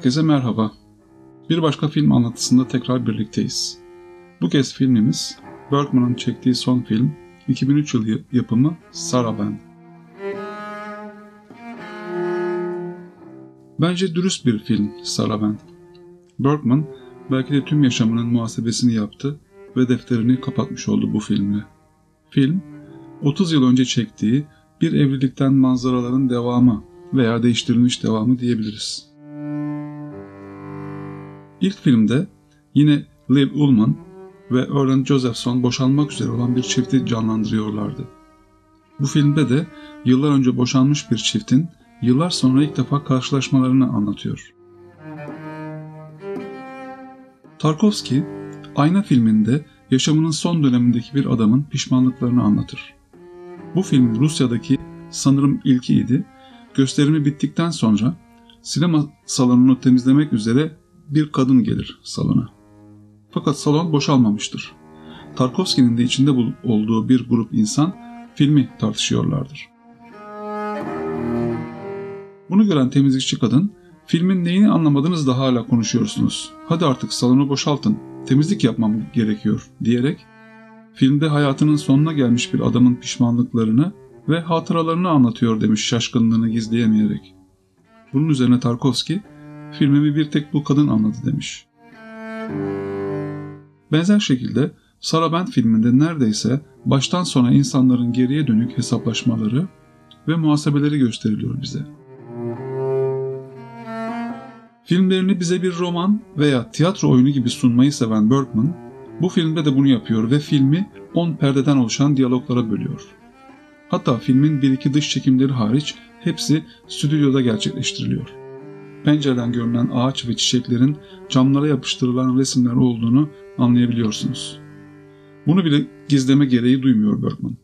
Herkese merhaba. Bir başka film anlatısında tekrar birlikteyiz. Bu kez filmimiz Bergman'ın çektiği son film 2003 yılı yapımı Saraband. Bence dürüst bir film Saraband. Bergman belki de tüm yaşamının muhasebesini yaptı ve defterini kapatmış oldu bu filmle. Film, 30 yıl önce çektiği bir evlilikten manzaraların devamı veya değiştirilmiş devamı diyebiliriz. İlk filmde yine Liv Ullman ve Erland Josephson boşanmak üzere olan bir çifti canlandırıyorlardı. Bu filmde de yıllar önce boşanmış bir çiftin yıllar sonra ilk defa karşılaşmalarını anlatıyor. Tarkovski, Ayna filminde yaşamının son dönemindeki bir adamın pişmanlıklarını anlatır. Bu film Rusya'daki sanırım ilkiydi. Gösterimi bittikten sonra sinema salonunu temizlemek üzere bir kadın gelir salona. Fakat salon boşalmamıştır. Tarkovski'nin de içinde olduğu bir grup insan filmi tartışıyorlardır. Bunu gören temizlikçi kadın, filmin neyini anlamadınız da hala konuşuyorsunuz. Hadi artık salonu boşaltın, temizlik yapmam gerekiyor diyerek filmde hayatının sonuna gelmiş bir adamın pişmanlıklarını ve hatıralarını anlatıyor demiş şaşkınlığını gizleyemeyerek. Bunun üzerine Tarkovski, filmimi bir tek bu kadın anladı demiş. Benzer şekilde Saraband filminde neredeyse baştan sona insanların geriye dönük hesaplaşmaları ve muhasebeleri gösteriliyor bize. Filmlerini bize bir roman veya tiyatro oyunu gibi sunmayı seven Bergman, bu filmde de bunu yapıyor ve filmi 10 perdeden oluşan diyaloglara bölüyor. Hatta filmin bir iki dış çekimleri hariç hepsi stüdyoda gerçekleştiriliyor. Pencereden görünen ağaç ve çiçeklerin camlara yapıştırılan resimler olduğunu anlayabiliyorsunuz. Bunu bile gizleme gereği duymuyor Bergman.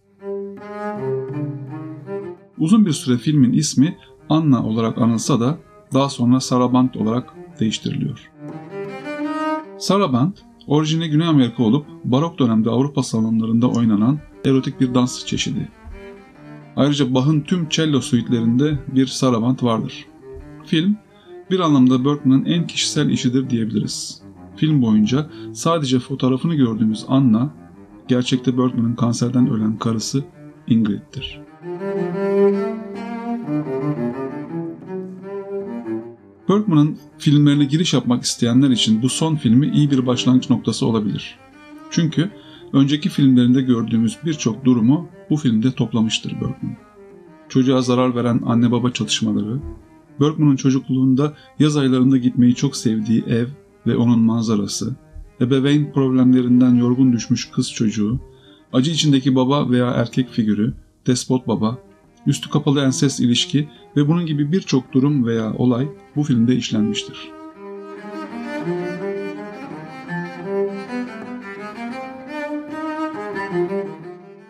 Uzun bir süre filmin ismi Anna olarak anılsa da daha sonra Saraband olarak değiştiriliyor. Saraband, orijini Güney Amerika olup barok dönemde Avrupa salonlarında oynanan erotik bir dans çeşidi. Ayrıca Bach'ın tüm cello suitlerinde bir saraband vardır. Film, bir anlamda Bergman'ın en kişisel işidir diyebiliriz. Film boyunca sadece fotoğrafını gördüğümüz Anna, gerçekte Bergman'ın kanserden ölen karısı Ingrid'dir. Bergman'ın filmlerine giriş yapmak isteyenler için bu son filmi iyi bir başlangıç noktası olabilir. Çünkü önceki filmlerinde gördüğümüz birçok durumu bu filmde toplamıştır Bergman. Çocuğa zarar veren anne baba çatışmaları, Bergman'ın çocukluğunda yaz aylarında gitmeyi çok sevdiği ev ve onun manzarası, ebeveyn problemlerinden yorgun düşmüş kız çocuğu, acı içindeki baba veya erkek figürü, despot baba, üstü kapalı enses ilişki ve bunun gibi birçok durum veya olay bu filmde işlenmiştir.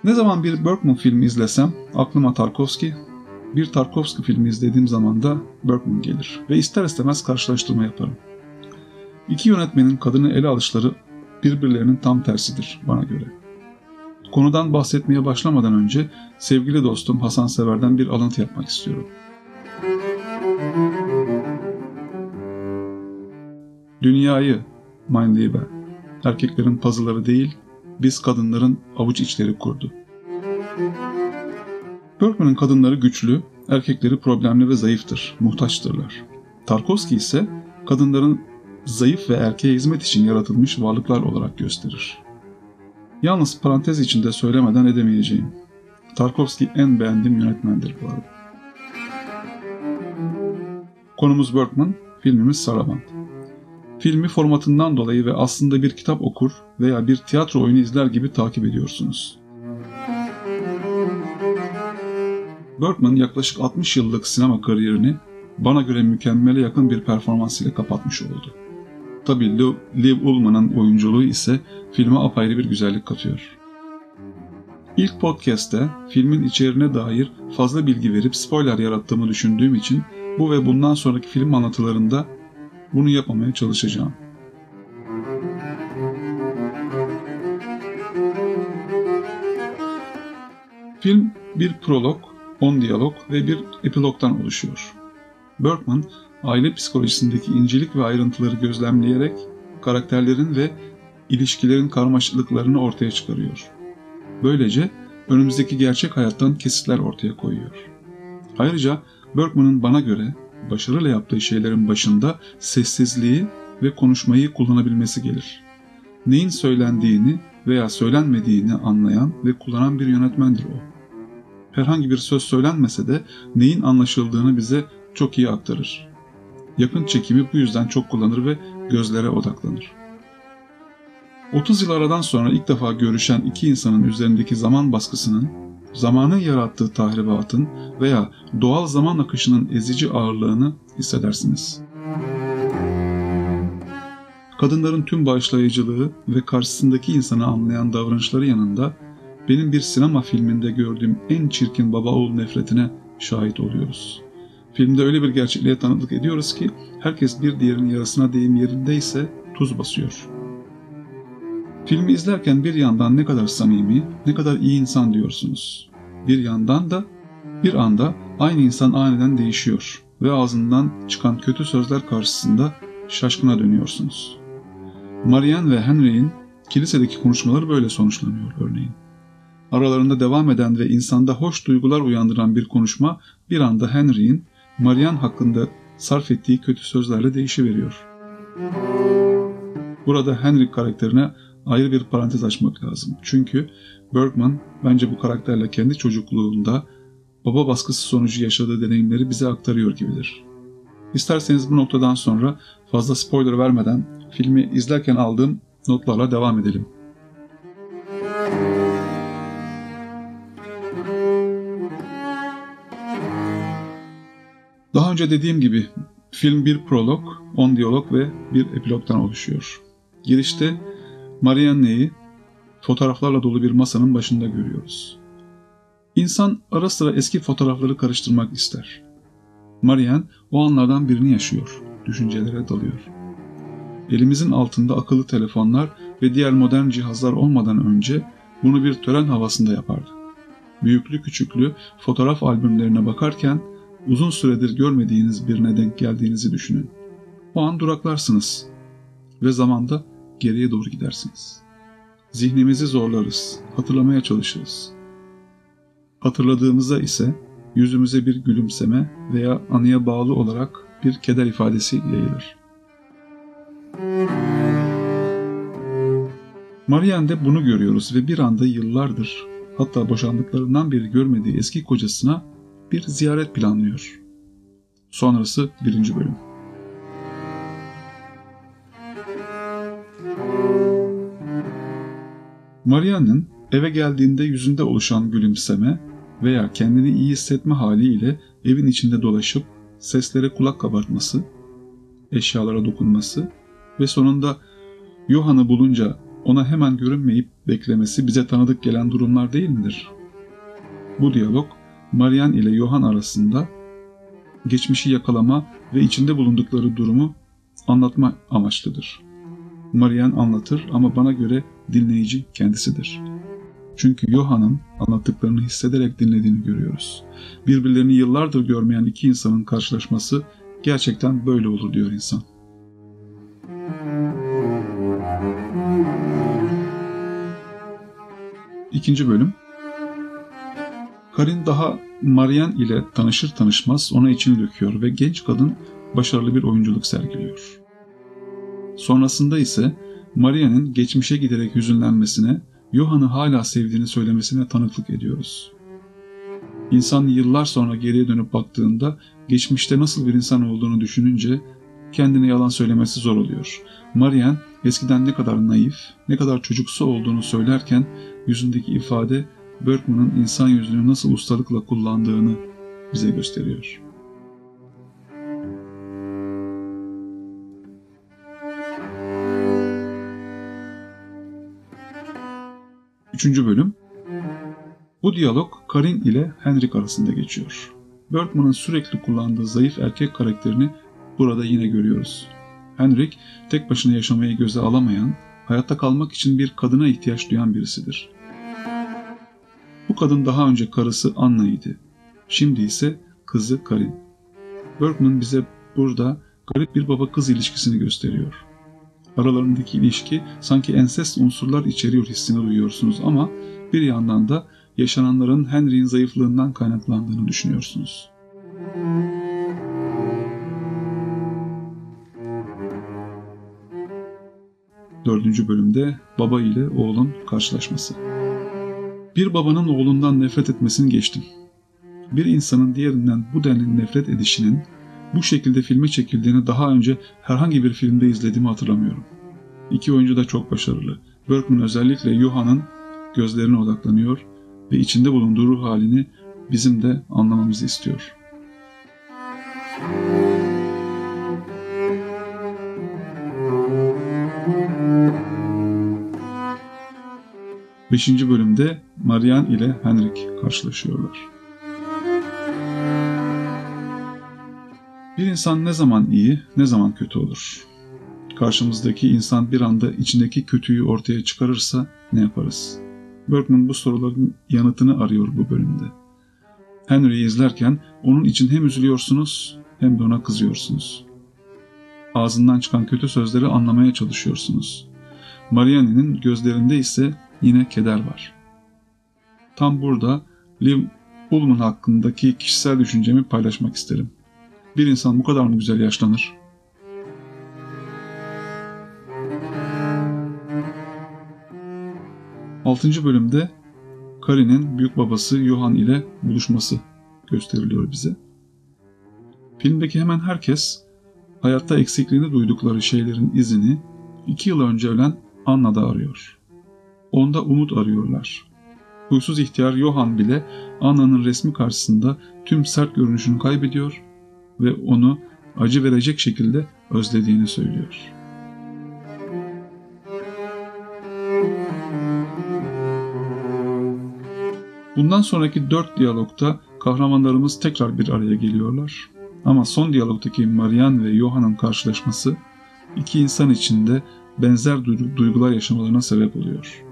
Ne zaman bir Bergman filmi izlesem aklıma Tarkovski, bir Tarkovski filmi izlediğim zaman da Bergman gelir ve ister istemez karşılaştırma yaparım. İki yönetmenin kadını ele alışları birbirlerinin tam tersidir bana göre. Konudan bahsetmeye başlamadan önce sevgili dostum Hasan Sever'den bir alıntı yapmak istiyorum. Dünyayı, mein Lieber, erkeklerin pazıları değil, biz kadınların avuç içleri kurdu. Bergman'ın kadınları güçlü, erkekleri problemli ve zayıftır, muhtaçtırlar. Tarkovski ise kadınların zayıf ve erkeğe hizmet için yaratılmış varlıklar olarak gösterir. Yalnız parantez içinde söylemeden edemeyeceğim. Tarkovski en beğendiğim yönetmendir bu arada. Konumuz Bergman, filmimiz Saraband. Filmi formatından dolayı ve aslında bir kitap okur veya bir tiyatro oyunu izler gibi takip ediyorsunuz. Bergman yaklaşık 60 yıllık sinema kariyerini bana göre mükemmele yakın bir performans ile kapatmış oldu. Tabi Liv Ullman'ın oyunculuğu ise filme apayrı bir güzellik katıyor. İlk podcast'te filmin içeriğine dair fazla bilgi verip spoiler yarattığımı düşündüğüm için bu ve bundan sonraki film anlatılarında bunu yapmamaya çalışacağım. Film bir prolog, 10 diyalog ve bir epilogdan oluşuyor. Bergman aile psikolojisindeki incelik ve ayrıntıları gözlemleyerek karakterlerin ve ilişkilerin karmaşıklıklarını ortaya çıkarıyor. Böylece önümüzdeki gerçek hayattan kesitler ortaya koyuyor. Ayrıca Bergman'ın bana göre başarıyla yaptığı şeylerin başında sessizliği ve konuşmayı kullanabilmesi gelir. Neyin söylendiğini veya söylenmediğini anlayan ve kullanan bir yönetmendir o. Herhangi bir söz söylenmese de neyin anlaşıldığını bize çok iyi aktarır. Yakın çekimi bu yüzden çok kullanır ve gözlere odaklanır. 30 yıl aradan sonra ilk defa görüşen iki insanın üzerindeki zaman baskısının, zamanın yarattığı tahribatın veya doğal zaman akışının ezici ağırlığını hissedersiniz. Kadınların tüm bağışlayıcılığı ve karşısındaki insanı anlayan davranışları yanında benim bir sinema filminde gördüğüm en çirkin baba oğul nefretine şahit oluyoruz. Filmde öyle bir gerçekliğe tanıklık ediyoruz ki herkes bir diğerinin yarısına deyim yerindeyse tuz basıyor. Filmi izlerken bir yandan ne kadar samimi, ne kadar iyi insan diyorsunuz. Bir yandan da bir anda aynı insan aniden değişiyor ve ağzından çıkan kötü sözler karşısında şaşkına dönüyorsunuz. Marianne ve Henry'in kilisedeki konuşmaları böyle sonuçlanıyor örneğin. Aralarında devam eden ve insanda hoş duygular uyandıran bir konuşma bir anda Henry'in Marianne hakkında sarf ettiği kötü sözlerle değişiveriyor. Burada Henry karakterine ayrı bir parantez açmak lazım. Çünkü Bergman bence bu karakterle kendi çocukluğunda baba baskısı sonucu yaşadığı deneyimleri bize aktarıyor gibidir. İsterseniz bu noktadan sonra fazla spoiler vermeden filmi izlerken aldığım notlarla devam edelim. Daha önce dediğim gibi film bir prolog, on diyalog ve bir epilogdan oluşuyor. Girişte Marianne'yi fotoğraflarla dolu bir masanın başında görüyoruz. İnsan ara sıra eski fotoğrafları karıştırmak ister. Marianne o anlardan birini yaşıyor, düşüncelere dalıyor. Elimizin altında akıllı telefonlar ve diğer modern cihazlar olmadan önce bunu bir tören havasında yapardık. Büyüklü küçüklü fotoğraf albümlerine bakarken uzun süredir görmediğiniz birine denk geldiğinizi düşünün. O an duraklarsınız ve zamanda geriye doğru gidersiniz. Zihnimizi zorlarız, hatırlamaya çalışırız. Hatırladığımızda ise yüzümüze bir gülümseme veya anıya bağlı olarak bir keder ifadesi yayılır. Marianne'de bunu görüyoruz ve bir anda yıllardır hatta boşandıklarından beri görmediği eski kocasına bir ziyaret planlıyor. Sonrası birinci bölüm. Marianne'ın eve geldiğinde yüzünde oluşan gülümseme veya kendini iyi hissetme haliyle evin içinde dolaşıp seslere kulak kabartması, eşyalara dokunması ve sonunda Johann'ı bulunca ona hemen görünmeyip beklemesi bize tanıdık gelen durumlar değil midir? Bu diyalog Marian ile Johann arasında geçmişi yakalama ve içinde bulundukları durumu anlatma amaçlıdır. Marian anlatır ama bana göre dinleyici kendisidir. Çünkü Johann'ın anlattıklarını hissederek dinlediğini görüyoruz. Birbirlerini yıllardır görmeyen iki insanın karşılaşması gerçekten böyle olur diyor insan. İkinci bölüm Karin daha Marian ile tanışır tanışmaz ona içini döküyor ve genç kadın başarılı bir oyunculuk sergiliyor. Sonrasında ise Maria'nın geçmişe giderek hüzünlenmesine, Johann'ı hala sevdiğini söylemesine tanıklık ediyoruz. İnsan yıllar sonra geriye dönüp baktığında geçmişte nasıl bir insan olduğunu düşününce kendine yalan söylemesi zor oluyor. Marian eskiden ne kadar naif, ne kadar çocuksu olduğunu söylerken yüzündeki ifade Bergman'ın insan yüzünü nasıl ustalıkla kullandığını bize gösteriyor. Üçüncü bölüm Bu diyalog Karin ile Henrik arasında geçiyor. Bergman'ın sürekli kullandığı zayıf erkek karakterini burada yine görüyoruz. Henrik tek başına yaşamayı göze alamayan, hayatta kalmak için bir kadına ihtiyaç duyan birisidir. Bu kadın daha önce karısı Anna idi. Şimdi ise kızı Karin. Bergman bize burada garip bir baba kız ilişkisini gösteriyor. Aralarındaki ilişki sanki ensest unsurlar içeriyor hissini duyuyorsunuz ama bir yandan da yaşananların Henry'in zayıflığından kaynaklandığını düşünüyorsunuz. Dördüncü bölümde baba ile oğlun karşılaşması. Bir babanın oğlundan nefret etmesini geçtim. Bir insanın diğerinden bu denli nefret edişinin bu şekilde filme çekildiğini daha önce herhangi bir filmde izlediğimi hatırlamıyorum. İki oyuncu da çok başarılı. Berkman özellikle Johann'ın gözlerine odaklanıyor ve içinde bulunduğu ruh halini bizim de anlamamızı istiyor. Beşinci bölümde Marianne ile Henrik karşılaşıyorlar. Bir insan ne zaman iyi, ne zaman kötü olur? Karşımızdaki insan bir anda içindeki kötüyü ortaya çıkarırsa ne yaparız? Bergman bu soruların yanıtını arıyor bu bölümde. Henry'i izlerken onun için hem üzülüyorsunuz hem de ona kızıyorsunuz. Ağzından çıkan kötü sözleri anlamaya çalışıyorsunuz. Marianne'nin gözlerinde ise yine keder var. Tam burada Liv Ullman hakkındaki kişisel düşüncemi paylaşmak isterim. Bir insan bu kadar mı güzel yaşlanır? Altıncı bölümde Karin'in büyük babası Johan ile buluşması gösteriliyor bize. Filmdeki hemen herkes hayatta eksikliğini duydukları şeylerin izini iki yıl önce ölen Anna'da arıyor. Onda umut arıyorlar. Huysuz ihtiyar Johan bile Anna'nın resmi karşısında tüm sert görünüşünü kaybediyor ve onu acı verecek şekilde özlediğini söylüyor. Bundan sonraki dört diyalogta kahramanlarımız tekrar bir araya geliyorlar. Ama son diyalogdaki Marian ve Johann'ın karşılaşması iki insan içinde benzer duygular yaşamalarına sebep oluyor.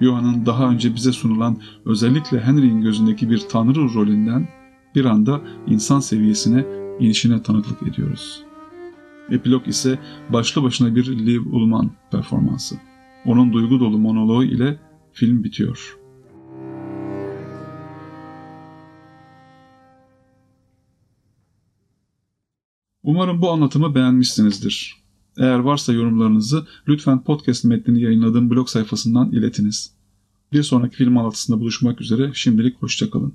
Johann'ın daha önce bize sunulan özellikle Henry'in gözündeki bir tanrı rolünden bir anda insan seviyesine inişine tanıklık ediyoruz. Epilog ise başlı başına bir Liv Ullman performansı. Onun duygu dolu monoloğu ile film bitiyor. Umarım bu anlatımı beğenmişsinizdir. Eğer varsa yorumlarınızı lütfen podcast metnini yayınladığım blog sayfasından iletiniz. Bir sonraki film anlatısında buluşmak üzere şimdilik hoşçakalın.